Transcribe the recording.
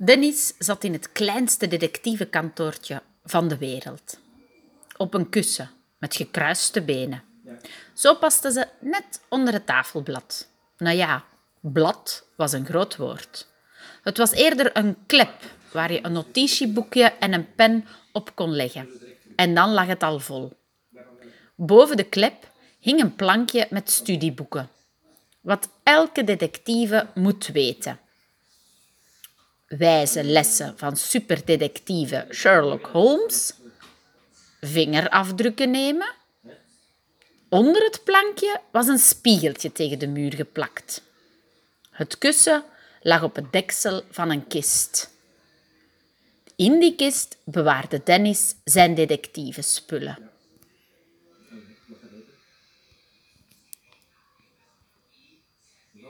Dennis zat in het kleinste detectivekantoortje van de wereld. Op een kussen met gekruiste benen. Zo paste ze net onder het tafelblad. Nou ja, blad was een groot woord. Het was eerder een klep waar je een notitieboekje en een pen op kon leggen. En dan lag het al vol. Boven de klep hing een plankje met studieboeken. Wat elke detectieve moet weten. Wijze lessen van superdetectieve Sherlock Holmes. Vingerafdrukken nemen. Onder het plankje was een spiegeltje tegen de muur geplakt. Het kussen lag op het deksel van een kist. In die kist bewaarde Dennis zijn detectivespullen.